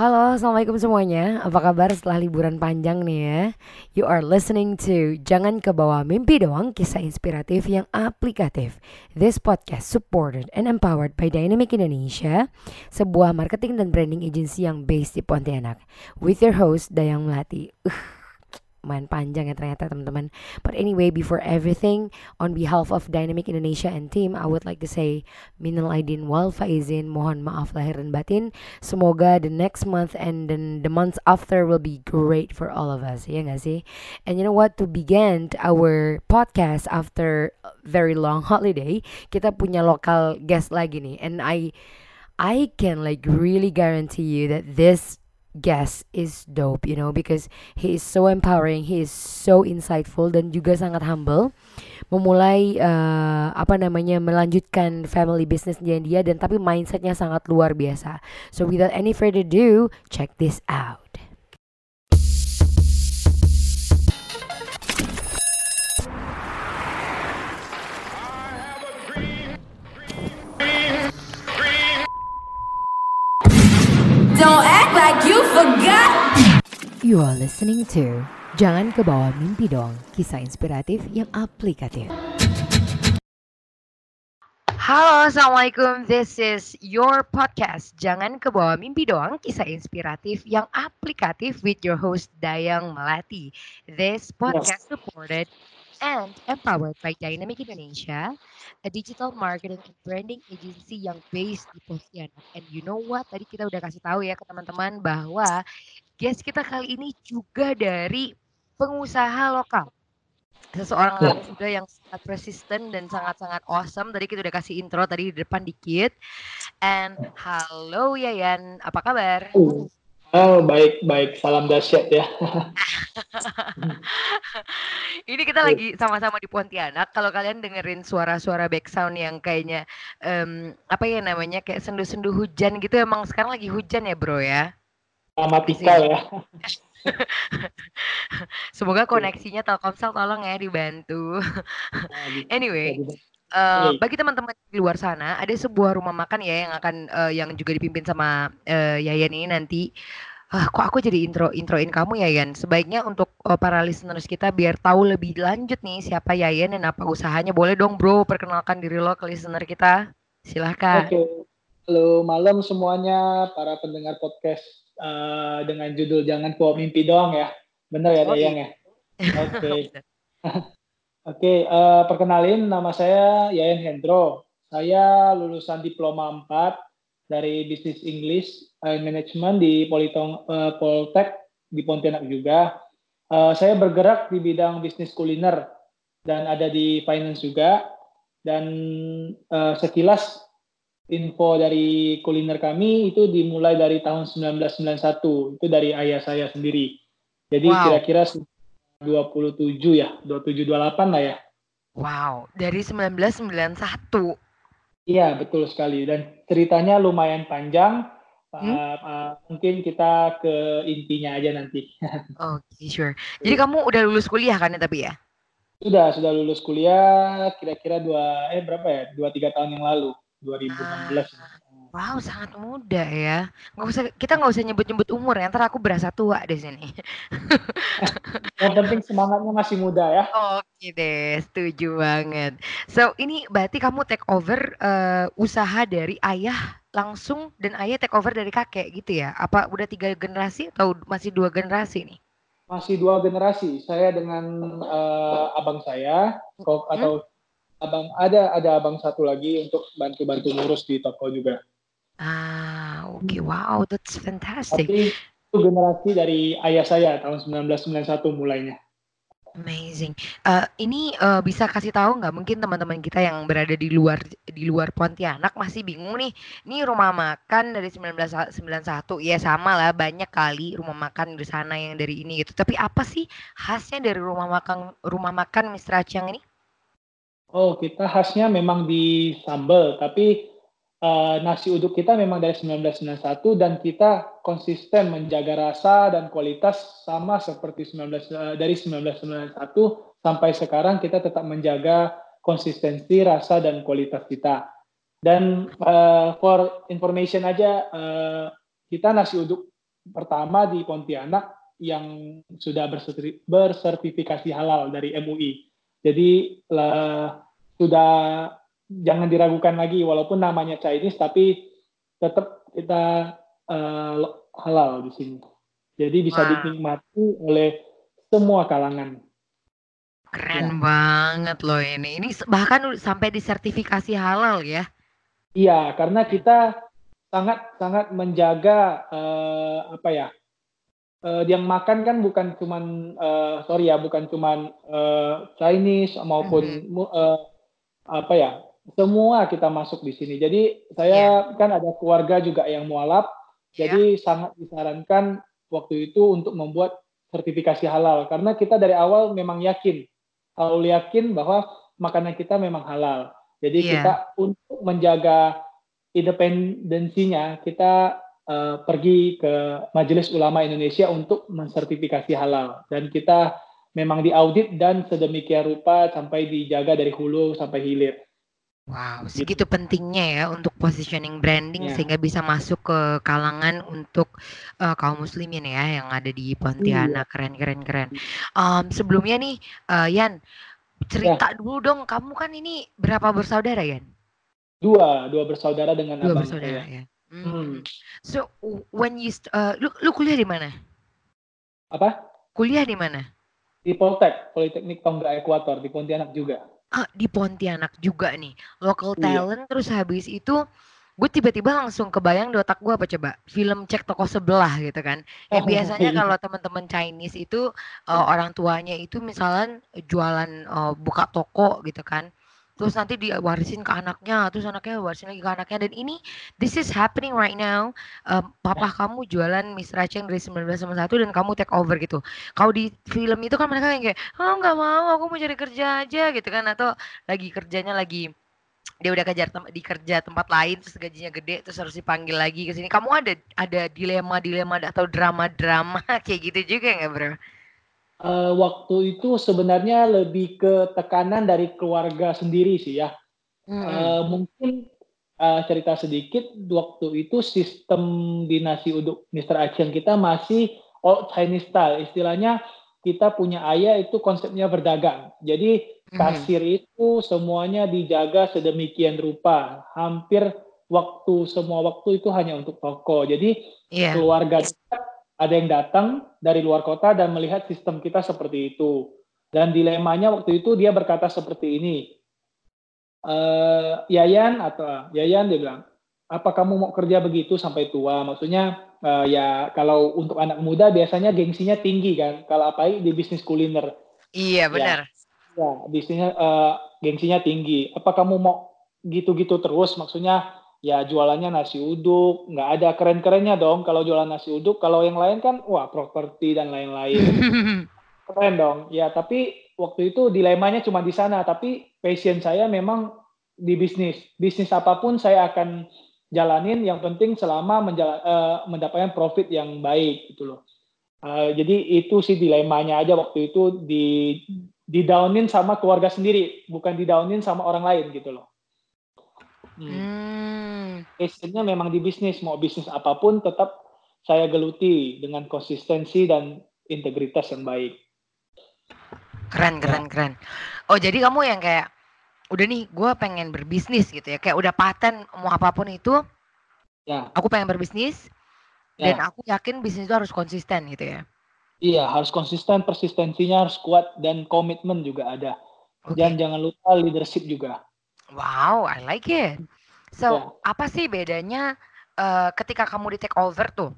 Halo, assalamualaikum semuanya. Apa kabar setelah liburan panjang nih ya? You are listening to Jangan Kebawa Mimpi Doang, kisah inspiratif yang aplikatif. This podcast supported and empowered by Dynamic Indonesia, sebuah marketing dan branding agency yang based di Pontianak. With your host Dayang Melati. Uh main panjang ya ternyata teman-teman. But anyway, before everything, on behalf of Dynamic Indonesia and team, I would like to say minal aidin wal faizin, mohon maaf lahir dan batin. Semoga the next month and then the months after will be great for all of us, ya gak sih? And you know what? To begin our podcast after very long holiday, kita punya lokal guest lagi nih, and I I can like really guarantee you that this guest is dope, you know, because he is so empowering, he is so insightful dan juga sangat humble. Memulai uh, apa namanya melanjutkan family business dia dia dan tapi mindsetnya sangat luar biasa. So without any further ado, check this out. You are listening to Jangan Kebawa Mimpi Dong, kisah inspiratif yang aplikatif. Halo, Assalamualaikum. This is your podcast. Jangan kebawa mimpi doang, kisah inspiratif yang aplikatif with your host Dayang Melati. This podcast supported and empowered by Dynamic Indonesia, a digital marketing and branding agency yang based di Pontianak. And you know what? Tadi kita udah kasih tahu ya ke teman-teman bahwa guest kita kali ini juga dari pengusaha lokal. Seseorang ya. anak muda yang sangat persisten dan sangat-sangat awesome. Tadi kita udah kasih intro tadi di depan dikit. And halo Yayan, apa kabar? Oh, baik, baik. Salam dahsyat ya. Ini kita lagi sama-sama di Pontianak. Kalau kalian dengerin suara-suara background yang kayaknya um, apa ya namanya kayak sendu-sendu hujan gitu, emang sekarang lagi hujan ya, Bro ya? Dramatika ya. Semoga koneksinya Telkomsel tolong ya dibantu. Nah, anyway, Uh, bagi teman-teman di luar sana ada sebuah rumah makan ya yang akan uh, yang juga dipimpin sama uh, Yayan ini nanti. Uh, kok aku jadi intro introin kamu Yayan? Sebaiknya untuk uh, para listeners kita biar tahu lebih lanjut nih siapa Yayan dan apa usahanya. Boleh dong bro perkenalkan diri lo ke listener kita. Silahkan. Oke. Okay. Halo malam semuanya para pendengar podcast uh, dengan judul Jangan Bawa Mimpi Doang ya. Bener ya oh, Dayang iya. ya? Oke. Okay. Oke, uh, perkenalin nama saya Yayan Hendro. Saya lulusan diploma 4 dari Business English and Management di Politong uh, Poltek di Pontianak juga. Uh, saya bergerak di bidang bisnis kuliner dan ada di finance juga. Dan uh, sekilas info dari kuliner kami itu dimulai dari tahun 1991. Itu dari ayah saya sendiri. Jadi kira-kira wow 27 ya, 27 28 lah ya. Wow, dari 1991. Iya, betul sekali dan ceritanya lumayan panjang. Hmm? Uh, uh, mungkin kita ke intinya aja nanti. Oke, okay, sure. Jadi kamu udah lulus kuliah kan ya tapi ya? Sudah, sudah lulus kuliah kira-kira dua eh berapa ya? Dua tiga tahun yang lalu, 2016. Ah. Wow, sangat muda ya. Nggak usah kita nggak usah nyebut-nyebut umur ya. Ntar aku berasa tua di sini. Yang penting semangatnya masih muda ya. Oke deh, setuju banget. So ini berarti kamu take over uh, usaha dari ayah langsung dan ayah take over dari kakek gitu ya? Apa udah tiga generasi atau masih dua generasi nih? Masih dua generasi. Saya dengan uh, abang saya hmm? atau abang ada ada abang satu lagi untuk bantu-bantu ngurus di toko juga. Ah, oke. Okay. Wow, that's fantastic. Tapi itu generasi dari ayah saya tahun 1991 mulainya. Amazing. Uh, ini uh, bisa kasih tahu nggak mungkin teman-teman kita yang berada di luar di luar Pontianak masih bingung nih. Ini rumah makan dari 1991 ya sama lah banyak kali rumah makan di sana yang dari ini gitu. Tapi apa sih khasnya dari rumah makan rumah makan Mr. Acang ini? Oh, kita khasnya memang di sambal, tapi uh, nasi uduk kita memang dari 1991 dan kita konsisten menjaga rasa dan kualitas sama seperti 19 uh, eh, dari 1991 sampai sekarang kita tetap menjaga konsistensi rasa dan kualitas kita. Dan uh, for information aja uh, kita nasi uduk pertama di Pontianak yang sudah bersertifikasi halal dari MUI. Jadi lah, sudah jangan diragukan lagi walaupun namanya Chinese tapi tetap kita uh, halal di sini. Jadi bisa wow. dinikmati oleh semua kalangan. Keren ya. banget loh ini. Ini bahkan sampai disertifikasi halal ya. Iya, karena kita sangat sangat menjaga uh, apa ya? Uh, yang makan kan bukan cuman uh, sorry ya, bukan cuman uh, Chinese maupun mm -hmm. uh, apa ya? Semua kita masuk di sini. Jadi saya yeah. kan ada keluarga juga yang mualaf, yeah. jadi sangat disarankan waktu itu untuk membuat sertifikasi halal karena kita dari awal memang yakin selalu yakin bahwa makanan kita memang halal. Jadi yeah. kita untuk menjaga independensinya kita uh, pergi ke Majelis Ulama Indonesia untuk mensertifikasi halal dan kita memang diaudit dan sedemikian rupa sampai dijaga dari hulu sampai hilir. Wow, gitu. segitu pentingnya ya untuk positioning branding yeah. sehingga bisa masuk ke kalangan untuk uh, kaum muslimin ya yang ada di Pontianak. Iya. Keren keren keren. Um, sebelumnya nih uh, Yan, cerita yeah. dulu dong, kamu kan ini berapa bersaudara Yan? Dua, dua bersaudara dengan dua abang bersaudara ya. Hmm. hmm. So when you uh, lu lu kuliah di mana? Apa? Kuliah di mana? Di Poltek, Politeknik Tonggak Ekuator di Pontianak juga ah, di Pontianak juga nih local iya. talent terus habis itu gue tiba-tiba langsung kebayang di otak gue apa coba film cek toko sebelah gitu kan. Ya biasanya kalau teman-teman Chinese itu uh, orang tuanya itu misalnya jualan uh, buka toko gitu kan terus nanti diwarisin ke anaknya terus anaknya warisin lagi ke anaknya. Dan ini this is happening right now. Um, papa ya. kamu jualan Miss Racheng dari 1991 dan kamu take over gitu. Kalau di film itu kan mereka yang kayak oh nggak mau aku mau cari kerja aja gitu kan. Atau lagi kerjanya lagi dia udah kejar tem di kerja tempat lain terus gajinya gede terus harus dipanggil lagi ke sini. Kamu ada ada dilema dilema atau drama drama kayak gitu juga nggak bro uh, waktu itu sebenarnya lebih ke tekanan dari keluarga sendiri sih ya. Hmm. Uh, mungkin uh, cerita sedikit waktu itu sistem di nasi uduk Mr. Action kita masih old Chinese style. Istilahnya kita punya ayah itu konsepnya berdagang. Jadi kasir hmm. itu semuanya dijaga sedemikian rupa. Hampir waktu semua waktu itu hanya untuk toko. Jadi yeah. keluarga ada yang datang dari luar kota dan melihat sistem kita seperti itu. Dan dilemanya waktu itu dia berkata seperti ini, e, Yayan atau Yayan dia bilang, apa kamu mau kerja begitu sampai tua? Maksudnya uh, ya kalau untuk anak muda biasanya gengsinya tinggi kan. Kalau apa di bisnis kuliner. Iya ya. benar. Ya, ya bisnisnya uh, gengsinya tinggi. Apa kamu mau gitu-gitu terus? Maksudnya ya jualannya nasi uduk, nggak ada keren-kerennya dong kalau jualan nasi uduk. Kalau yang lain kan, wah properti dan lain-lain. Keren dong. Ya, tapi waktu itu dilemanya cuma di sana. Tapi passion saya memang di bisnis. Bisnis apa pun saya akan jalanin. Yang penting selama menjala, uh, mendapatkan profit yang baik gitu loh. Uh, jadi itu sih dilemanya aja waktu itu di di downin sama keluarga sendiri, bukan di downin sama orang lain gitu loh. Hmm. hmm. Passionnya memang di bisnis, mau bisnis apa pun tetap saya geluti dengan konsistensi dan integritas yang baik. Keren, keren, ya. keren. Oh jadi kamu yang kayak udah nih, gue pengen berbisnis gitu ya, kayak udah paten mau apa pun itu, ya. aku pengen berbisnis ya. dan aku yakin bisnis itu harus konsisten gitu ya. Iya, harus konsisten, persistensinya harus kuat dan komitmen juga ada. Okay. Dan jangan lupa leadership juga. Wow, I like it. So, yeah. apa sih bedanya uh, ketika kamu di take over tuh?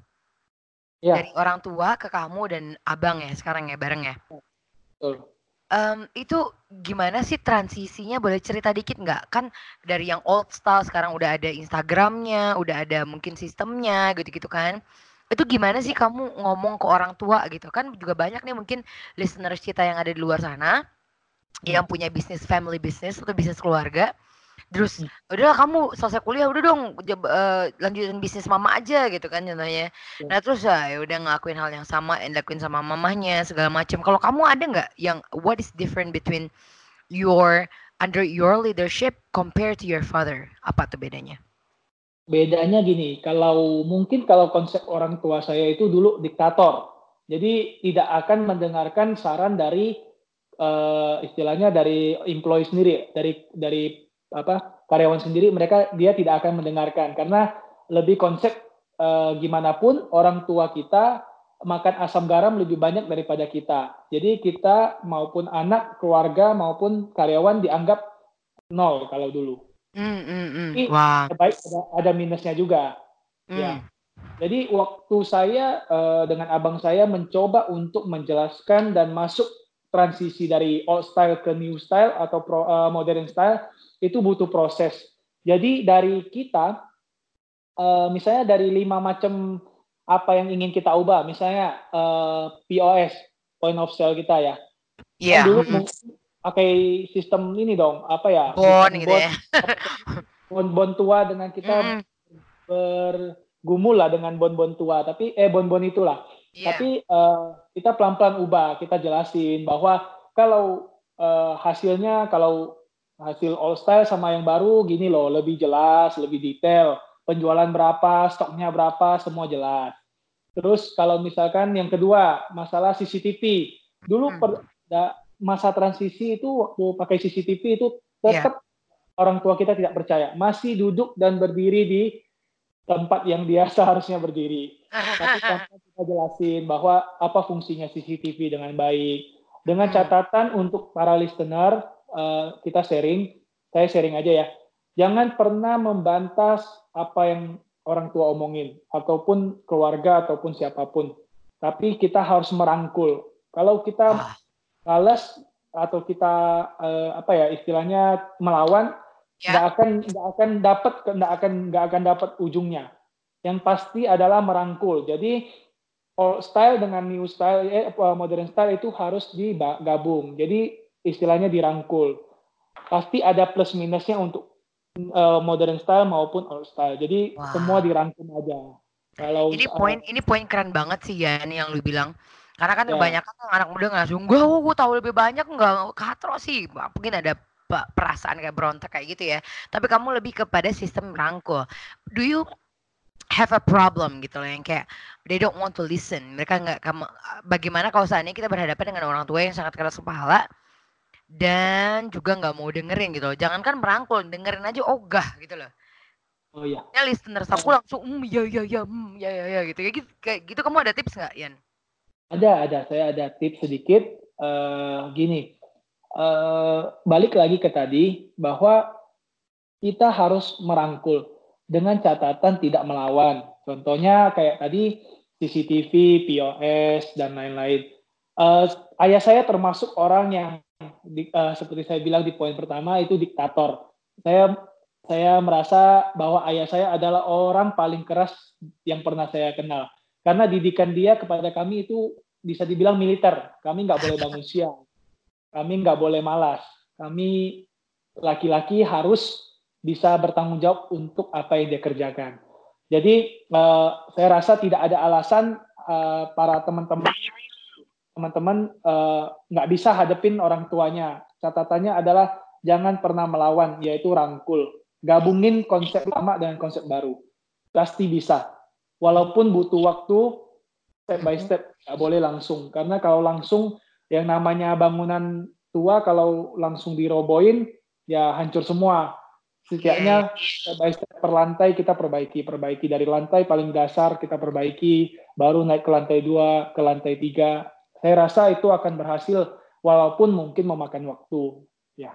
Yeah. Dari orang tua ke kamu dan abang ya sekarang ya bareng ya? Betul. Um, itu gimana sih transisinya? Boleh cerita dikit nggak? Kan dari yang old style sekarang udah ada Instagramnya, udah ada mungkin sistemnya gitu-gitu kan? Itu gimana sih kamu ngomong ke orang tua gitu kan? Juga banyak nih mungkin listeners kita yang ada di luar sana yang punya bisnis family business atau bisnis keluarga terus hmm. udah kamu selesai kuliah udah dong uh, lanjutin bisnis mama aja gitu kan contohnya. Hmm. nah terus ya udah ngelakuin hal yang sama and lakuin sama mamahnya segala macam kalau kamu ada nggak yang what is different between your under your leadership compared to your father? Apa tuh bedanya? Bedanya gini, kalau mungkin kalau konsep orang tua saya itu dulu diktator, jadi tidak akan mendengarkan saran dari uh, istilahnya dari employee sendiri, dari dari apa karyawan sendiri, mereka dia tidak akan mendengarkan karena lebih konsep uh, gimana pun orang tua kita makan asam garam lebih banyak daripada kita. Jadi kita maupun anak, keluarga maupun karyawan dianggap nol kalau dulu. Mm, mm, mm. Wah. Baik ada, ada minusnya juga. Mm. Ya. Jadi waktu saya uh, dengan abang saya mencoba untuk menjelaskan dan masuk transisi dari old style ke new style atau pro, uh, modern style itu butuh proses. Jadi dari kita, uh, misalnya dari lima macam apa yang ingin kita ubah, misalnya uh, POS (point of sale) kita ya. Iya. Yeah. Dulu pakai sistem ini dong apa ya bon gitu ya bon bon tua dengan kita mm. bergumul lah dengan bon bon tua tapi eh bon bon itulah yeah. tapi uh, kita pelan pelan ubah kita jelasin bahwa kalau uh, hasilnya kalau hasil all style sama yang baru gini loh lebih jelas lebih detail penjualan berapa stoknya berapa semua jelas terus kalau misalkan yang kedua masalah CCTV dulu hmm. per, da, masa transisi itu waktu pakai CCTV itu tetap yeah. orang tua kita tidak percaya, masih duduk dan berdiri di tempat yang dia seharusnya berdiri. Tapi kita jelasin bahwa apa fungsinya CCTV dengan baik. Dengan hmm. catatan untuk para listener, uh, kita sharing, saya sharing aja ya. Jangan pernah membantah apa yang orang tua omongin, ataupun keluarga, ataupun siapa pun. Tapi kita harus merangkul. Kalau kita ah balas atau kita uh, apa ya istilahnya melawan nggak ya. akan nggak akan dapat nggak akan nggak akan dapat ujungnya yang pasti adalah merangkul jadi old style dengan new style eh, modern style itu harus digabung jadi istilahnya dirangkul pasti ada plus minusnya untuk uh, modern style maupun old style jadi wow. semua dirangkum aja kalau ini poin uh, ini poin keren banget sih ya ini yang lu bilang karena kan yeah. kebanyakan anak muda langsung, gue gue tahu lebih banyak nggak katro sih. Mungkin ada perasaan kayak berontak kayak gitu ya. Tapi kamu lebih kepada sistem rangkul. Do you have a problem gitu loh yang kayak they don't want to listen. Mereka nggak kamu bagaimana kalau seandainya kita berhadapan dengan orang tua yang sangat keras kepala dan juga nggak mau dengerin gitu loh. Jangankan merangkul, dengerin aja ogah gitu loh. Oh iya. Ya listeners aku langsung, hmm ya ya ya, hmm ya ya ya gitu. Kayak gitu, kayak gitu kamu ada tips nggak, Yan? Ada, ada. Saya ada tips sedikit. Uh, gini, uh, balik lagi ke tadi bahwa kita harus merangkul dengan catatan tidak melawan. Contohnya kayak tadi CCTV, POS dan lain-lain. Uh, ayah saya termasuk orang yang di, uh, seperti saya bilang di poin pertama itu diktator. Saya saya merasa bahwa ayah saya adalah orang paling keras yang pernah saya kenal. Karena didikan dia kepada kami itu bisa dibilang militer. Kami nggak boleh bangun siang. Kami nggak boleh malas. Kami laki-laki harus bisa bertanggung jawab untuk apa yang dia kerjakan. Jadi uh, saya rasa tidak ada alasan uh, para teman-teman teman-teman uh, nggak bisa hadepin orang tuanya. Catatannya adalah jangan pernah melawan, yaitu rangkul. Gabungin konsep lama dengan konsep baru. Pasti bisa. Walaupun butuh waktu, step by step nggak boleh langsung karena kalau langsung yang namanya bangunan tua kalau langsung dirobohin ya hancur semua setidaknya step by step per lantai kita perbaiki perbaiki dari lantai paling dasar kita perbaiki baru naik ke lantai dua ke lantai tiga saya rasa itu akan berhasil walaupun mungkin memakan waktu ya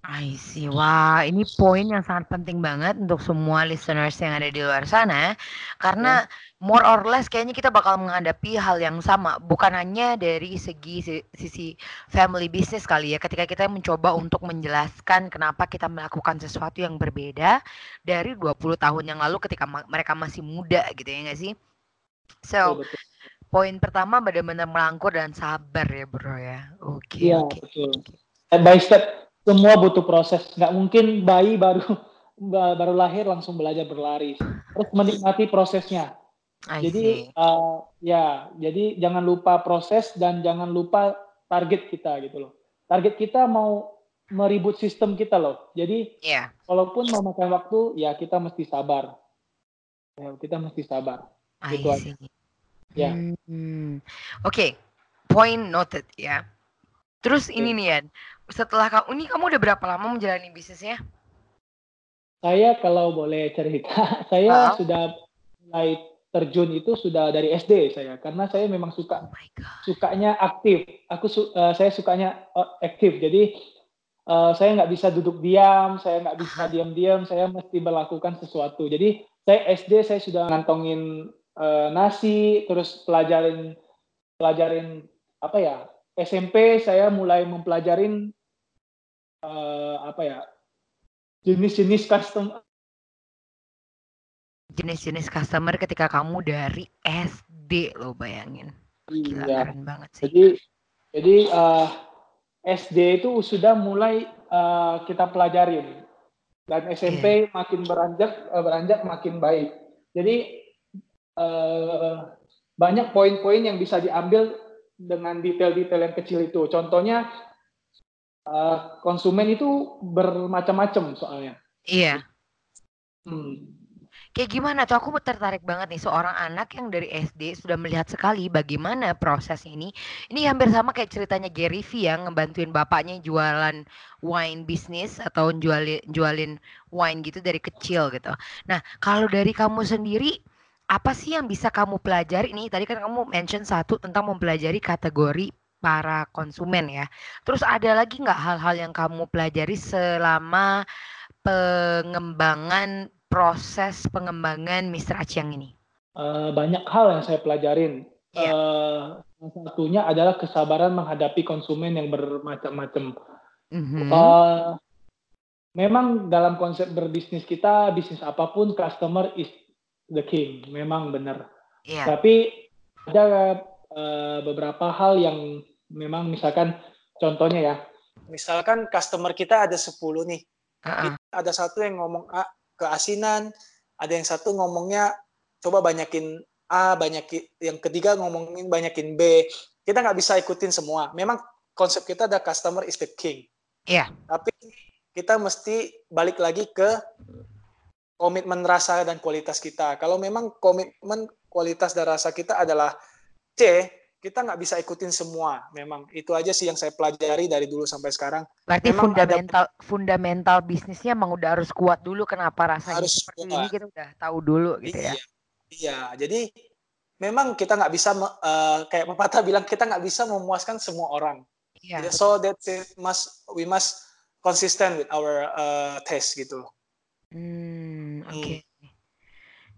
I see. Wah, ini poin yang sangat penting banget untuk semua listeners yang ada di luar sana. Karena yeah. more or less kayaknya kita bakal menghadapi hal yang sama. Bukan hanya dari segi sisi family business kali ya. Ketika kita mencoba untuk menjelaskan kenapa kita melakukan sesuatu yang berbeda dari 20 tahun yang lalu ketika mereka masih muda gitu ya nggak sih? So, betul, poin pertama benar-benar melangkur dan sabar ya bro ya. Oke, okay, oke. Okay. Step by step semua butuh proses nggak mungkin bayi baru baru lahir langsung belajar berlari terus menikmati prosesnya I jadi uh, ya jadi jangan lupa proses dan jangan lupa target kita gitu loh target kita mau meribut sistem kita loh jadi yeah. walaupun memakan waktu ya kita mesti sabar Ya, kita mesti sabar. I Gitu aja. Ya. Hmm. Oke, point noted ya. Terus ini Oke. nih Yan, setelah kamu ini kamu udah berapa lama menjalani bisnisnya? Saya kalau boleh cerita, saya Ah. sudah mulai terjun itu sudah dari SD saya, karena saya memang Oh suka god. sukanya aktif. Aku su- eh, saya sukanya eh, aktif. Jadi eh, saya nggak bisa duduk diam, saya nggak bisa diam-diam, saya mesti melakukan sesuatu. Jadi saya SD saya sudah ngantongin eh, nasi, terus pelajarin pelajarin apa ya SMP saya mulai mempelajarin eh, apa ya jenis-jenis custom Jenis-jenis customer ketika kamu dari SD lo bayangin. Gila Iya. keren banget sih. Jadi jadi eh, SD itu sudah mulai eh, kita pelajarin dan SMP makin beranjak eh, beranjak makin baik. Jadi eh, banyak poin-poin yang bisa diambil dengan detail-detail yang kecil itu. Contohnya eh, konsumen itu bermacam-macam soalnya. Iya. Hmm. Kayak gimana tuh aku tertarik banget nih seorang anak yang dari SD sudah melihat sekali bagaimana proses ini. Ini hampir sama kayak ceritanya Gary V yang ngebantuin bapaknya jualan wine bisnis atau jualin jualin wine gitu dari kecil gitu. Nah, kalau dari kamu sendiri apa sih yang bisa kamu pelajari nih? Tadi kan kamu mention satu tentang mempelajari kategori para konsumen ya. Terus ada lagi nggak hal-hal yang kamu pelajari selama pengembangan proses pengembangan Mr. Aciang ini? Eh, banyak hal yang saya pelajarin. Iya. Eh, salah satunya adalah kesabaran menghadapi konsumen yang bermacam-macam. Mhm. Eh, memang dalam konsep berbisnis kita, bisnis apa pun, customer is the king. Memang benar. Iya. Tapi ada eh, beberapa hal yang memang misalkan contohnya ya. Misalkan customer kita ada 10 nih. Heeh. Ada satu yang ngomong A keasinan, ada yang satu ngomongnya coba banyakin A, banyakin yang ketiga ngomongin banyakin B. Kita nggak bisa ikutin semua. Memang konsep kita ada customer is the king. Iya. Tapi kita mesti balik lagi ke komitmen rasa dan kualitas kita. Kalau memang komitmen kualitas dan rasa kita adalah C, kita nggak bisa ikutin semua. Memang itu aja sih yang saya pelajari dari dulu sampai sekarang. Berarti Memang ada- fundamental fundamental bisnisnya emang udah harus kuat dulu kenapa rasanya Harus seperti kuat. ini kita udah tahu dulu gitu ya. Iya, iya. Jadi memang kita nggak bisa eh, kayak pepatah bilang kita nggak bisa memuaskan semua orang. Iya. So that must we must consistent with our uh, taste gitu. Hmm, oke.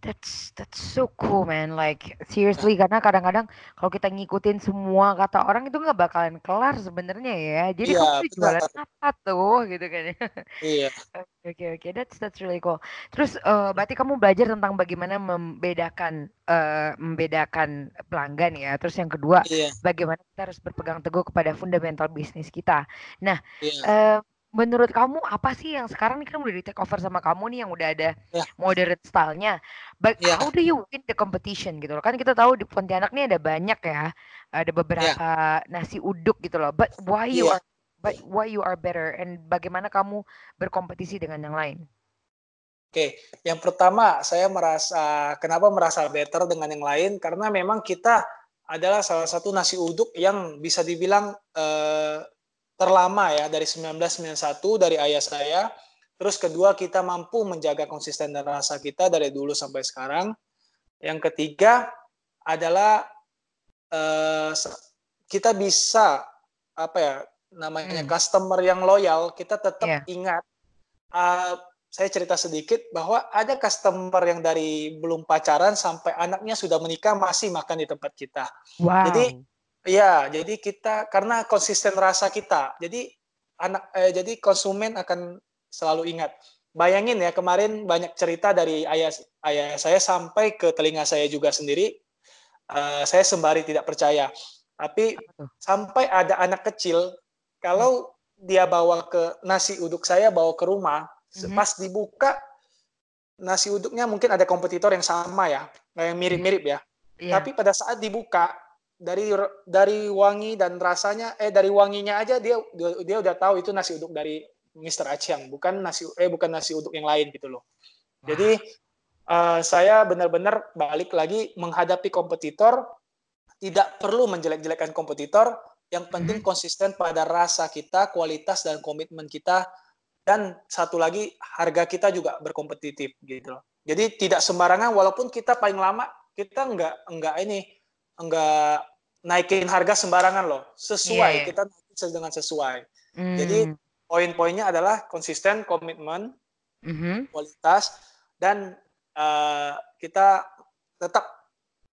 That's that's so cool man. Like seriously karena kadang-kadang kalau kita ngikutin semua kata orang itu nggak bakalan kelar sebenarnya ya. Jadi Iya, kamu jualan apa tuh gitu kan ya. Iya. Oke oke, that's that's really cool. Terus eh, berarti kamu belajar tentang bagaimana membedakan eh, membedakan pelanggan ya. Terus yang kedua, Iya. bagaimana kita harus berpegang teguh kepada fundamental bisnis kita. Iya. Eh, menurut kamu apa sih yang sekarang nih kan udah di take over sama kamu nih yang udah ada Ya. moderate style-nya. But Ya. how do you win the competition gitu loh? Kan kita tahu di Pontianak nih ada banyak ya. Ada beberapa nasi uduk gitu loh. But why you Iya. are but why you are better and bagaimana kamu berkompetisi dengan yang lain? Oke, yang pertama saya merasa kenapa merasa better dengan yang lain karena memang kita adalah salah satu nasi uduk yang bisa dibilang eh, terlama ya dari 1991 dari ayah saya. Terus kedua kita mampu menjaga konsisten dan rasa kita dari dulu sampai sekarang. Yang ketiga adalah eh, kita bisa apa ya namanya Hmm. customer yang loyal. Kita tetap Iya. ingat. eh, saya cerita sedikit bahwa ada customer yang dari belum pacaran sampai anaknya sudah menikah masih makan di tempat kita. Wow. Jadi, Iya, jadi kita karena konsisten rasa kita. Jadi anak eh, jadi konsumen akan selalu ingat. Bayangin ya kemarin banyak cerita dari ayah ayah saya sampai ke telinga saya juga sendiri. Eh, saya sembari tidak percaya. Tapi sampai ada anak kecil kalau dia bawa ke nasi uduk saya bawa ke rumah, Mhm. pas dibuka nasi uduknya mungkin ada kompetitor yang sama ya, yang mirip-mirip ya. Iya. Tapi pada saat dibuka dari dari wangi dan rasanya eh dari wanginya aja dia dia, dia udah tahu itu nasi uduk dari Mr. Aciang, bukan nasi eh bukan nasi uduk yang lain gitu loh. Jadi uh, saya benar-benar balik lagi menghadapi kompetitor tidak perlu menjelek-jelekkan kompetitor yang penting hmm. konsisten pada rasa kita kualitas dan komitmen kita dan satu lagi harga kita juga berkompetitif gitu loh jadi tidak sembarangan walaupun kita paling lama kita enggak enggak ini enggak naikin harga sembarangan loh sesuai yeah. kita dengan sesuai mm. jadi poin-poinnya adalah konsisten komitmen mm-hmm. kualitas dan uh, kita tetap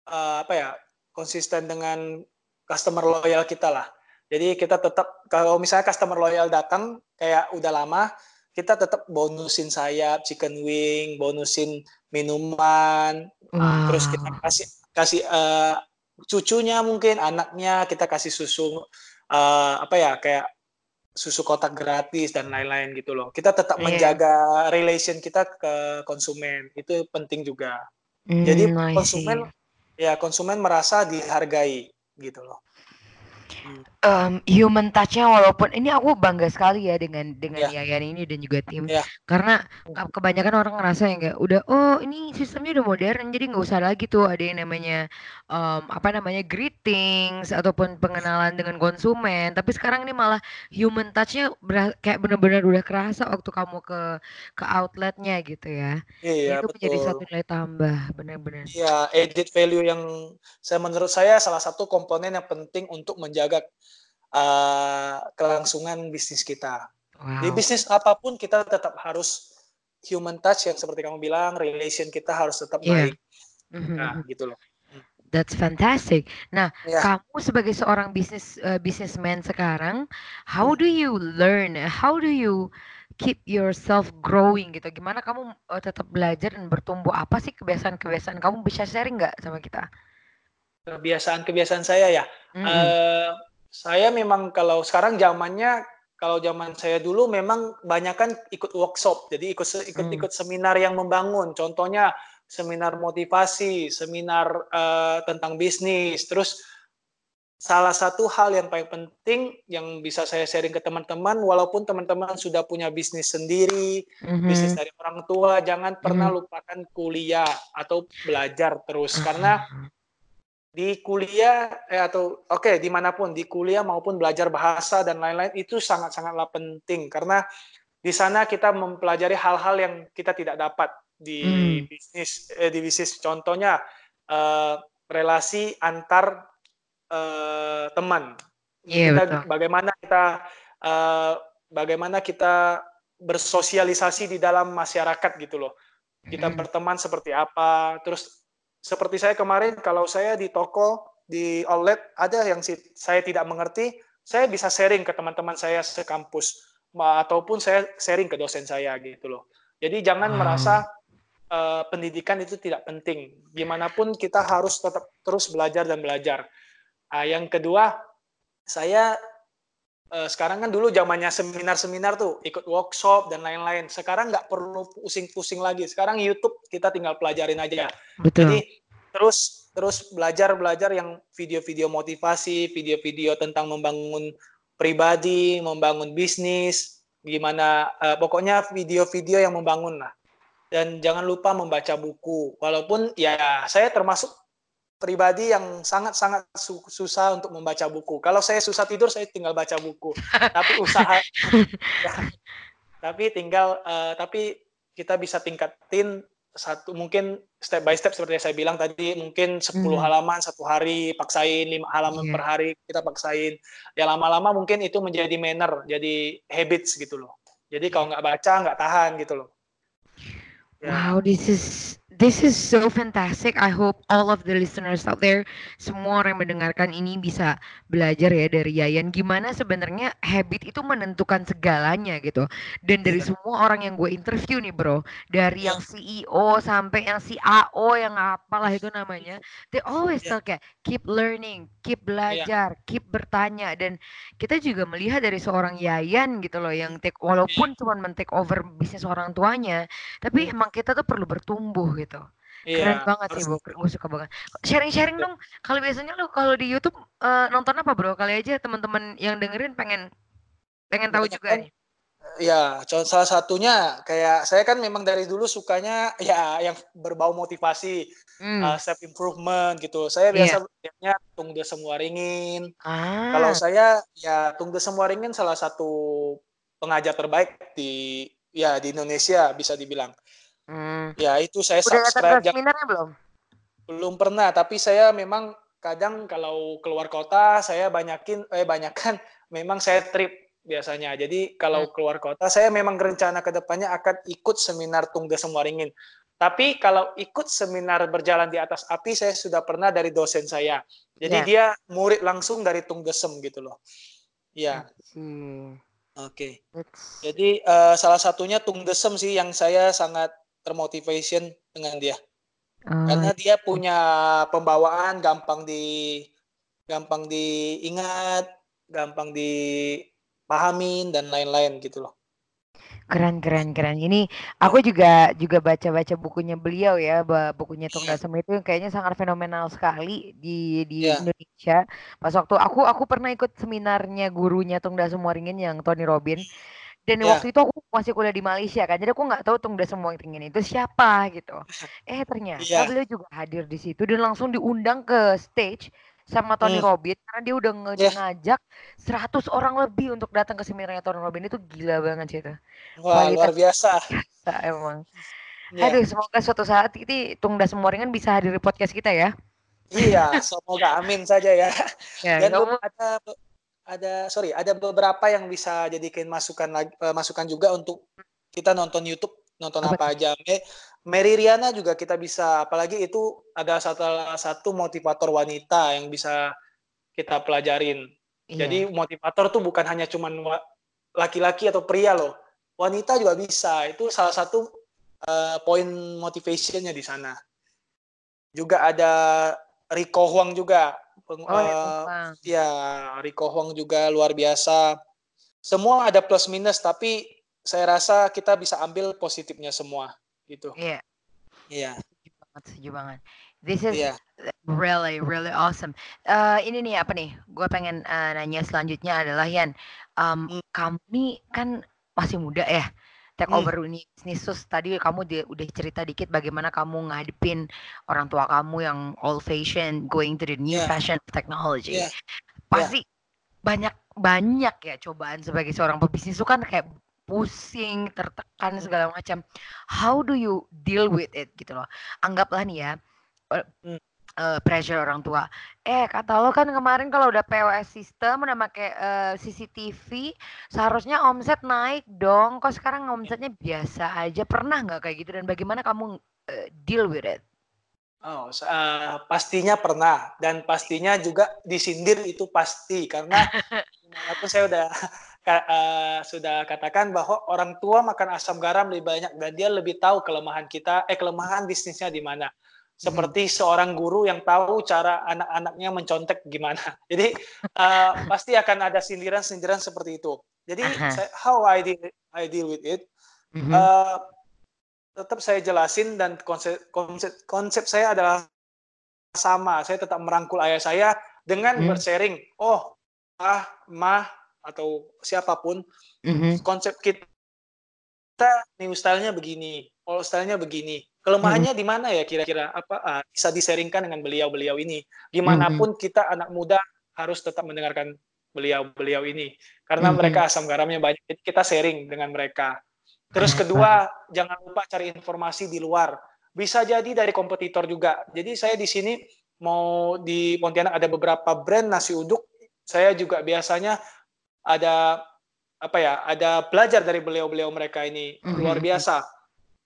uh, apa ya konsisten dengan customer loyal kita lah jadi kita tetap kalau misalnya customer loyal datang kayak udah lama kita tetap bonusin sayap chicken wing bonusin minuman wow. terus kita kasih kasih uh, cucunya mungkin anaknya kita kasih susu uh, apa ya kayak susu kotak gratis dan lain-lain gitu loh. Kita tetap yeah. menjaga relation kita ke konsumen itu penting juga. Mm, jadi konsumen ya konsumen merasa dihargai gitu loh um, human touch-nya walaupun ini aku bangga sekali ya dengan dengan yeah. Yayan ini dan juga tim yeah. karena kebanyakan orang ngerasa yang kayak udah oh ini sistemnya udah modern jadi nggak usah lagi tuh ada yang namanya um, apa namanya greetings ataupun pengenalan dengan konsumen tapi sekarang ini malah human touch-nya kayak benar-benar udah kerasa waktu kamu ke ke outletnya gitu ya iya, itu betul. menjadi satu nilai tambah benar-benar ya edit value yang saya menurut saya salah satu komponen yang penting untuk menjaga uh, kelangsungan bisnis kita. Wow. Di bisnis apa pun kita tetap harus human touch yang seperti kamu bilang, relation kita harus tetap yeah. baik. Mm-hmm. Nah, gitu loh. That's fantastic. Nah, yeah. kamu sebagai seorang bisnis uh, businessman sekarang, how do you learn? How do you keep yourself growing gitu? Gimana kamu uh, tetap belajar dan bertumbuh? Apa sih kebiasaan-kebiasaan kamu bisa sharing nggak sama kita? Kebiasaan-kebiasaan saya ya. Mm-hmm. Uh, saya memang kalau sekarang zamannya kalau zaman saya dulu memang banyak kan ikut workshop, jadi ikut ikut hmm. ikut seminar yang membangun. Contohnya seminar motivasi, seminar uh, tentang bisnis. Terus salah satu hal yang paling penting yang bisa saya sharing ke teman-teman, walaupun teman-teman sudah punya bisnis sendiri, mm-hmm. bisnis dari orang tua, jangan pernah mm-hmm. lupakan kuliah atau belajar terus, karena di kuliah eh, atau oke okay, di mana pun di kuliah maupun belajar bahasa dan lain-lain itu sangat-sangatlah penting karena di sana kita mempelajari hal-hal yang kita tidak dapat di hmm. bisnis eh, di bisnis contohnya eh, relasi antar eh, teman yeah, kita betul. bagaimana kita eh, bagaimana kita bersosialisasi di dalam masyarakat gitu loh kita hmm. berteman seperti apa terus seperti saya kemarin kalau saya di toko di outlet ada yang saya tidak mengerti, saya bisa sharing ke teman-teman saya sekampus ataupun saya sharing ke dosen saya gitu loh. Jadi jangan hmm. merasa uh, pendidikan itu tidak penting. Gimana pun kita harus tetap terus belajar dan belajar. Uh, yang kedua, saya uh, sekarang kan dulu zamannya seminar-seminar tuh ikut workshop dan lain-lain. Sekarang nggak perlu pusing-pusing lagi. Sekarang YouTube kita tinggal pelajarin aja. Betul. Jadi terus terus belajar belajar yang video-video motivasi, video-video tentang membangun pribadi, membangun bisnis, gimana uh, pokoknya video-video yang membangun lah. Dan jangan lupa membaca buku. Walaupun ya saya termasuk pribadi yang sangat-sangat susah untuk membaca buku. Kalau saya susah tidur, saya tinggal baca buku. tapi usaha, ya, tapi tinggal, uh, tapi kita bisa tingkatin satu mungkin step by step seperti yang saya bilang tadi mungkin 10 hmm. halaman satu hari paksain lima halaman yeah. per hari kita paksain ya lama-lama mungkin itu menjadi manner jadi habits gitu loh jadi kalau nggak baca nggak tahan gitu loh yeah. wow this is This is so fantastic. I hope all of the listeners out there, semua orang yang mendengarkan ini bisa belajar ya dari Yayan gimana sebenarnya habit itu menentukan segalanya gitu. Dan dari yeah. semua orang yang gue interview nih bro, dari yang CEO sampai yang CAO yang apalah itu namanya, they always yeah. tell kayak keep learning, keep iya. belajar, yeah. keep bertanya. Dan kita juga melihat dari seorang Yayan gitu loh yang take walaupun cuma men-take over bisnis orang tuanya, tapi emang kita tuh perlu bertumbuh gitu gitu. Iya, Keren banget sih, Bro. Gue suka banget. Sharing-sharing dong. Kalau biasanya lu kalau di YouTube uh, nonton apa, Bro? Kali aja teman-teman yang dengerin pengen pengen tahu juga nih. Ya, salah satunya kayak saya kan memang dari dulu sukanya ya yang berbau motivasi, hmm. uh, self improvement gitu. Saya iya. biasa lihatnya Tung Semua Ringin. Ah. Kalau saya ya Tung Semua Ringin salah satu pengajar terbaik di ya di Indonesia bisa dibilang. Hmm. Ya itu saya Udah subscribe. Udah seminarnya belum? Belum pernah, tapi saya memang kadang kalau keluar kota saya banyakin eh banyakan memang saya trip biasanya. Jadi kalau hmm. keluar kota, saya memang rencana ke depannya akan ikut seminar Tungga Ringin. Tapi kalau ikut seminar berjalan di atas api, saya sudah pernah dari dosen saya. Jadi yeah. dia murid langsung dari Tunggesem gitu loh. Ya. Hmm. Oke. Okay. Jadi uh, salah satunya Tunggesem sih yang saya sangat termotivation dengan dia. Uh. Karena dia punya pembawaan gampang di gampang diingat, gampang di pahamin dan lain-lain gitu loh. Keren keren keren. Ini aku juga juga baca-baca bukunya beliau ya, bukunya Tung Dasem itu kayaknya sangat fenomenal sekali di di yeah. Indonesia. Pas waktu aku aku pernah ikut seminarnya gurunya Tung Dasem Waringin yang Tony Robin. Dan yeah. waktu itu aku masih kuliah di Malaysia kan, jadi aku nggak tahu Tung Dasem Waringin itu siapa gitu. Eh ternyata yeah. beliau juga hadir di situ dan langsung diundang ke stage sama Tony hmm. Robin karena dia udah nge yeah. ngajak 100 orang lebih untuk datang ke seminarnya Tony Robin itu gila banget sih itu. Wah, Kualitas luar biasa. biasa emang. Yeah. Aduh, semoga suatu saat ini Tungda Semoringan bisa hadir di podcast kita ya. Iya, semoga amin saja ya. ya Dan kamu... ada ada sorry, ada beberapa yang bisa jadikan masukan lagi uh, masukan juga untuk kita nonton YouTube nonton apa, apa aja. Mary Riana juga kita bisa, apalagi itu ada salah satu motivator wanita yang bisa kita pelajarin. Iya. Jadi motivator tuh bukan hanya cuman laki-laki atau pria loh, wanita juga bisa. Itu salah satu uh, poin motivationnya di sana. Juga ada Rico Huang juga. Oh, uh, ya, Rico Huang juga luar biasa. Semua ada plus minus, tapi saya rasa kita bisa ambil positifnya semua gitu. Iya. Iya. Setuju banget, setuju banget. This is yeah. really really awesome. Uh, ini nih apa nih? Gue pengen uh, nanya selanjutnya adalah Yan, um, hmm. kamu nih kan masih muda ya. Take hmm. over ini bisnis tadi kamu di, udah cerita dikit bagaimana kamu ngadepin orang tua kamu yang old fashion going to the new yeah. fashion technology. Yeah. Pasti yeah. banyak banyak ya cobaan sebagai seorang pebisnis itu kan kayak pusing, tertekan segala macam. How do you deal with it gitu loh. Anggaplah nih ya uh, pressure orang tua. Eh kata lo kan kemarin kalau udah POS sistem udah pakai uh, CCTV seharusnya omset naik dong. Kok sekarang omsetnya biasa aja? Pernah nggak kayak gitu dan bagaimana kamu uh, deal with it? Oh, uh, pastinya pernah dan pastinya juga disindir itu pasti karena aku saya udah uh, sudah katakan bahwa orang tua makan asam garam lebih banyak dan dia lebih tahu kelemahan kita, eh kelemahan bisnisnya di mana. Seperti hmm. seorang guru yang tahu cara anak-anaknya mencontek gimana. Jadi uh, pasti akan ada sindiran-sindiran seperti itu. Jadi saya, how I deal, I deal with it, mm-hmm. uh, tetap saya jelasin dan konsep, konsep konsep saya adalah sama. Saya tetap merangkul ayah saya dengan mm-hmm. bersharing. Oh, ah, mah atau siapa pun mm-hmm. konsep kita new style-nya begini, old style-nya begini. Kelemahannya mm-hmm. di mana ya kira-kira apa uh, bisa diseringkan dengan beliau-beliau ini. Gimanapun mm-hmm. kita anak muda harus tetap mendengarkan beliau-beliau ini karena mm-hmm. mereka asam garamnya banyak. Jadi kita sharing dengan mereka. Terus kedua, jangan lupa cari informasi di luar. Bisa jadi dari kompetitor juga. Jadi saya di sini mau di Pontianak ada beberapa brand nasi uduk. Saya juga biasanya ada apa ya ada belajar dari beliau-beliau mereka ini luar biasa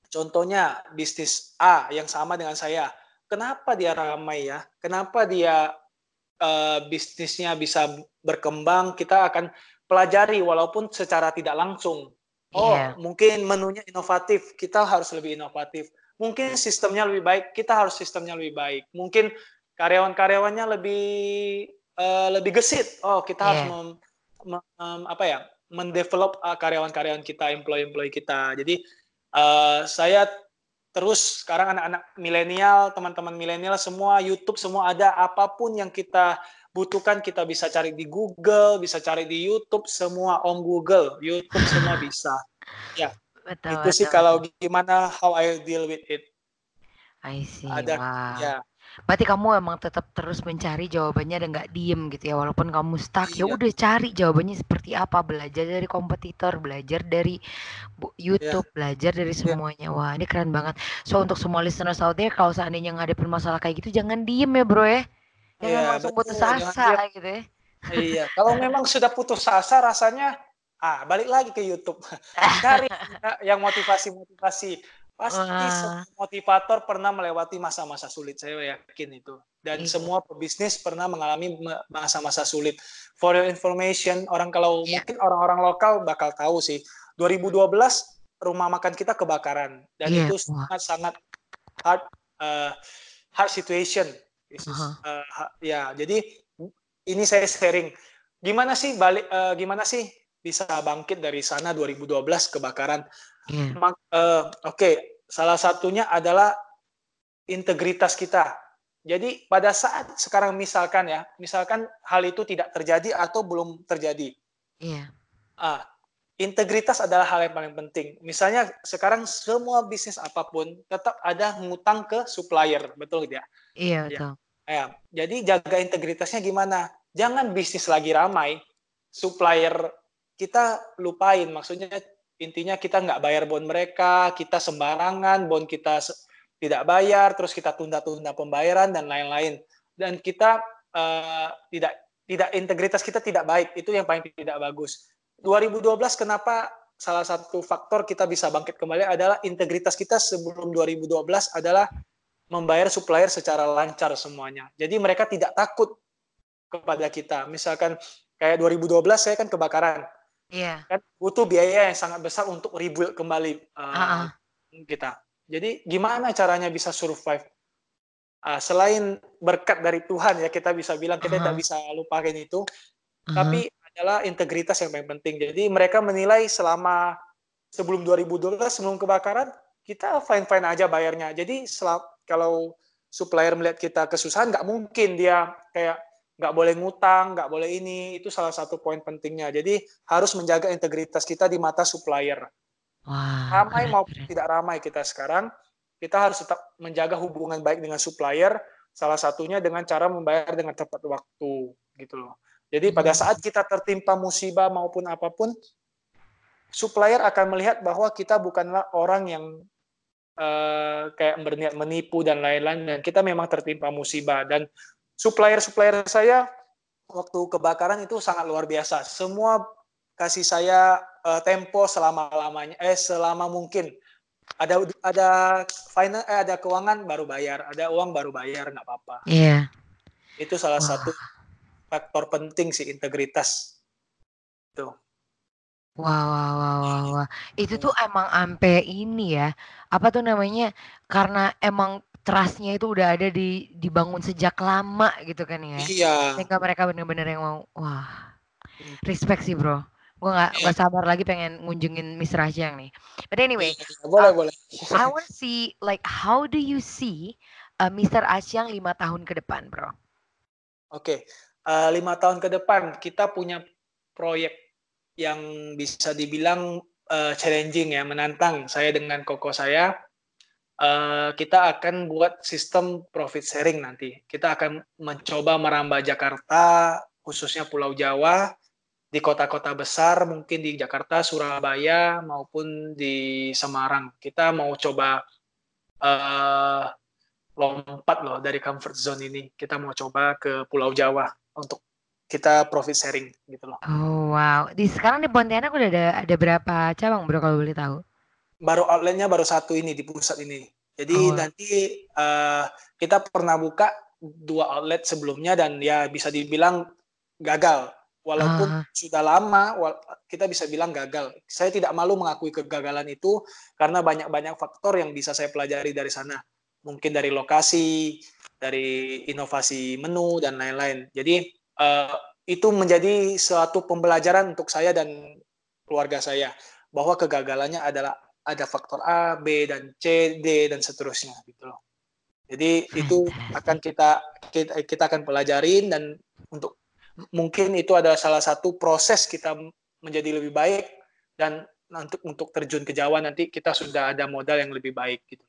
contohnya bisnis A yang sama dengan saya. Kenapa dia ramai ya? Kenapa dia uh, bisnisnya bisa berkembang? Kita akan pelajari walaupun secara tidak langsung. Oh yeah. mungkin menunya inovatif. Kita harus lebih inovatif. Mungkin sistemnya lebih baik. Kita harus sistemnya lebih baik. Mungkin karyawan-karyawannya lebih uh, lebih gesit. Oh kita yeah. harus mem um, apa ya? Mendevelop uh, karyawan-karyawan kita, employee-employee kita. Jadi uh, saya terus sekarang anak-anak milenial, teman-teman milenial semua YouTube semua ada apa pun yang kita butuhkan kita bisa cari di Google, bisa cari di YouTube, semua on Google, YouTube semua bisa. Ya, betul, itu betul, sih kalau gimana how I deal with it. I see. Ada, wow. ya. Berarti kamu emang tetap terus mencari jawabannya dan nggak diem gitu ya, walaupun kamu stuck ya iya. ya udah cari jawabannya seperti apa, belajar dari kompetitor, belajar dari YouTube, yeah. belajar dari iya. semuanya. Yeah. Wah ini keren banget. So untuk semua listeners out there, kalau seandainya ngadepin masalah kayak gitu, jangan diem ya bro ya, jangan yeah, langsung betul, putus asa gitu ya. Iya, kalau memang sudah putus asa rasanya, ah balik lagi ke YouTube, cari yang motivasi-motivasi Pasti Wah. motivator pernah melewati masa-masa sulit, saya yakin itu. Dan iya. semua pebisnis pernah mengalami masa-masa sulit. For your information, orang kalau yeah. mungkin orang-orang lokal bakal tahu sih. 2012 rumah makan kita kebakaran dan yeah. itu sangat-sangat hard uh, hard situation. Uh -huh. uh, ya, jadi ini saya sharing. Gimana sih balik uh, gimana sih bisa bangkit dari sana 2012 kebakaran? Yeah. uh, Oke, okay. salah satunya adalah integritas kita. Jadi pada saat sekarang misalkan ya, misalkan hal itu tidak terjadi atau belum terjadi. Iya. Yeah. Ah, integritas adalah hal yang paling penting. Misalnya sekarang semua bisnis apa pun tetap ada ngutang ke supplier, betul tidak? Iya, betul. Ya. ya. Jadi jaga integritasnya gimana? Jangan bisnis lagi ramai, supplier kita lupain. Maksudnya intinya kita nggak bayar bond mereka, kita sembarangan, bond kita tidak bayar, terus kita tunda-tunda pembayaran dan lain-lain. Dan kita uh, tidak tidak integritas kita tidak baik, itu yang paling tidak bagus. 2012 kenapa salah satu faktor kita bisa bangkit kembali adalah integritas kita sebelum 2012 adalah membayar supplier secara lancar semuanya. Jadi mereka tidak takut kepada kita. Misalkan kayak 2012 saya kan kebakaran Iya. Kan butuh biaya yang sangat besar untuk rebuild kembali uh, uh-uh. kita. Jadi gimana caranya bisa survive? Uh, selain berkat dari Tuhan ya kita bisa bilang kita uh-huh. tidak bisa lupakan itu, uh-huh. tapi adalah integritas yang paling penting. Jadi mereka menilai selama sebelum 2012 sebelum kebakaran kita fine fine aja bayarnya. Jadi selap, kalau supplier melihat kita kesusahan nggak mungkin dia kayak nggak boleh ngutang, nggak boleh ini, itu salah satu poin pentingnya. Jadi harus menjaga integritas kita di mata supplier. Wah, ramai maupun tidak ramai kita sekarang, kita harus tetap menjaga hubungan baik dengan supplier. Salah satunya dengan cara membayar dengan tepat waktu, gitu loh. Jadi pada hmm. saat kita tertimpa musibah maupun apa pun, supplier akan melihat bahwa kita bukanlah orang yang uh, kayak berniat menipu dan lain-lain, dan kita memang tertimpa musibah dan supplier-supplier saya waktu kebakaran itu sangat luar biasa. Semua kasih saya uh, tempo selama lamanya eh selama mungkin. Ada ada final eh ada keuangan baru bayar, ada uang baru bayar nggak apa-apa. Iya. Yeah. Itu salah Wah. satu faktor penting sih integritas. Tuh. Wah wah wah wah wah. Itu tuh emang ampe ini ya, apa tuh namanya, karena emang trustnya itu udah ada di dibangun sejak lama gitu kan ya. Iya. Sehingga mereka bener-bener yang mau, wah, respect sih bro. Gue gak, gak sabar lagi pengen ngunjungin Miss Rajang nih. But anyway, iya, boleh uh, boleh. I want to see like how do you see uh, Mr. Asyang lima tahun ke depan, bro? Oke, okay. uh, lima tahun ke depan kita punya proyek yang bisa dibilang uh, challenging ya, menantang saya dengan koko saya Uh, kita akan buat sistem profit sharing nanti. Kita akan mencoba merambah Jakarta, khususnya Pulau Jawa, di kota-kota besar, mungkin di Jakarta, Surabaya, maupun di Semarang. Kita mau coba uh, lompat loh dari comfort zone ini. Kita mau coba ke Pulau Jawa untuk kita profit sharing gitu loh. Oh wow. Di sekarang di Pontianak udah ada ada berapa cabang bro kalau boleh tahu? baru outletnya baru satu ini di pusat ini. Jadi oh. nanti uh, kita pernah buka dua outlet sebelumnya dan ya bisa dibilang gagal. Walaupun uh. sudah lama kita bisa bilang gagal. Saya tidak malu mengakui kegagalan itu karena banyak-banyak faktor yang bisa saya pelajari dari sana. Mungkin dari lokasi, dari inovasi menu dan lain-lain. Jadi uh, itu menjadi suatu pembelajaran untuk saya dan keluarga saya bahwa kegagalannya adalah ada faktor A, B dan C, D dan seterusnya gitu loh. Jadi itu akan kita kita, kita akan pelajarin dan untuk mungkin itu adalah salah satu proses kita menjadi lebih baik dan untuk untuk terjun ke Jawa nanti kita sudah ada modal yang lebih baik gitu.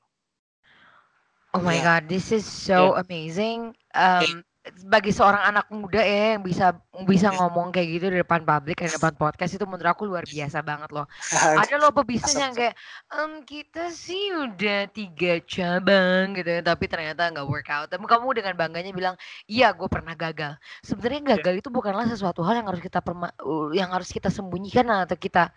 Oh my yeah. god, this is so yeah. amazing. Um, bagi seorang anak muda ya yang bisa bisa ngomong kayak gitu di depan publik di depan podcast itu menurut aku luar biasa banget loh. Ada loh pebisnis yang kayak um, kita sih udah tiga cabang gitu ya, tapi ternyata nggak work out. Tapi kamu dengan bangganya bilang, iya gue pernah gagal. Sebenarnya iya. gagal itu bukanlah sesuatu hal yang harus kita perma yang harus kita sembunyikan atau kita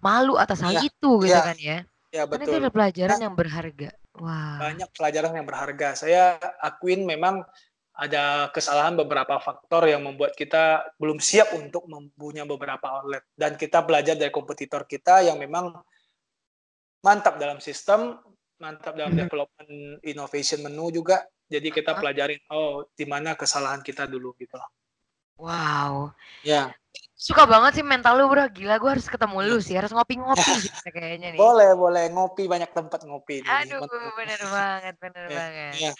malu atas hal ya, itu gitu ya, kan ya. Ya betul. Karena itu ada pelajaran nah, yang berharga. Wah. Banyak pelajaran yang berharga. Saya akuin memang ada kesalahan beberapa faktor yang membuat kita belum siap untuk mempunyai beberapa outlet dan kita belajar dari kompetitor kita yang memang mantap dalam sistem, mantap dalam hmm. development innovation menu juga. Jadi kita pelajarin oh di mana kesalahan kita dulu gitu loh. Wow. Ya. Suka banget sih mental lu bro, gila gue harus ketemu lu sih, harus ngopi-ngopi gitu kayaknya nih. Boleh, boleh, ngopi banyak tempat ngopi. Aduh, bener banget, bener ya. banget. Ya.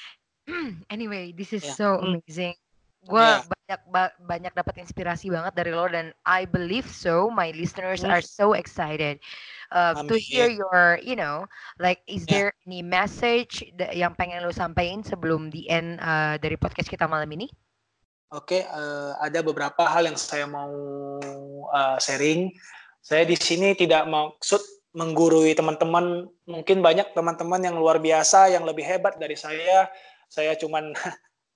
Anyway, this is yeah. so hmm. amazing. Gue yeah. banyak ba banyak dapat inspirasi banget dari lo dan I believe so. My listeners are so excited uh, to hear your, you know, like is yeah. there any message yang pengen lo sampaikan sebelum the end uh, dari podcast kita malam ini? Oke, okay, uh, ada beberapa hal yang saya mau uh, sharing. Saya di sini tidak maksud menggurui teman-teman. Mungkin banyak teman-teman yang luar biasa, yang lebih hebat dari saya saya cuman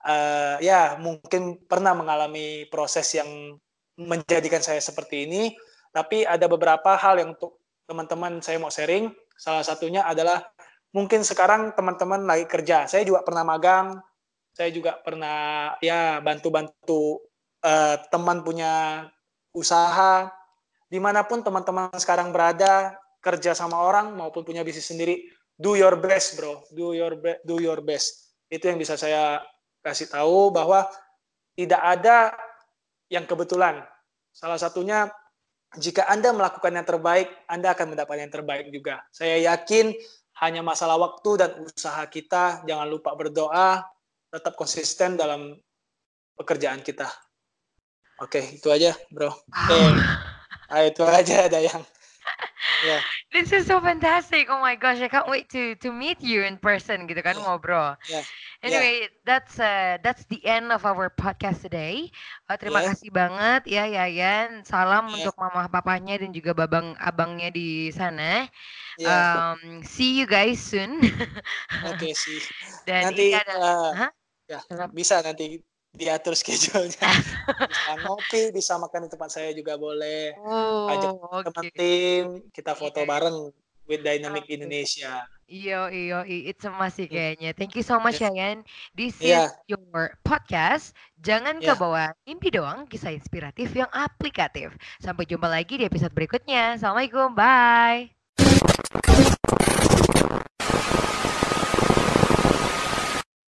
uh, ya mungkin pernah mengalami proses yang menjadikan saya seperti ini. Tapi ada beberapa hal yang untuk teman-teman saya mau sharing. Salah satunya adalah mungkin sekarang teman-teman lagi kerja. Saya juga pernah magang. Saya juga pernah ya bantu-bantu uh, teman punya usaha. Di mana pun teman-teman sekarang berada kerja sama orang maupun punya bisnis sendiri do your best bro. Do your do your best itu yang bisa saya kasih tahu bahwa tidak ada yang kebetulan. Salah satunya jika Anda melakukan yang terbaik, Anda akan mendapatkan yang terbaik juga. Saya yakin hanya masalah waktu dan usaha kita. Jangan lupa berdoa, tetap konsisten dalam pekerjaan kita. Oke, itu aja, bro. Eh, ah, itu aja ada yang yeah. This is so fantastic. Oh my gosh, I can't wait to to meet you in person gitu kan yeah. ngobrol. Yeah. Anyway, yeah. that's uh, that's the end of our podcast today. Uh, terima yeah. kasih banget ya Yayan. Salam yeah. untuk mama papanya dan juga babang abangnya di sana. Yeah. Um, see you guys soon. Oke, okay, see. Dan nanti ada, uh, huh? ya bisa nanti diatur schedule-nya. bisa ngopi, bisa makan di tempat saya juga boleh. Oh, Ajak okay. teman tim, kita foto yeah. bareng with Dynamic okay. Indonesia. Iyo, iyo, it's masih kayaknya. Thank you so much, yeah. Yayan. This yeah. is your podcast. Jangan yeah. ke bawah mimpi doang, kisah inspiratif yang aplikatif. Sampai jumpa lagi di episode berikutnya. Assalamualaikum, bye.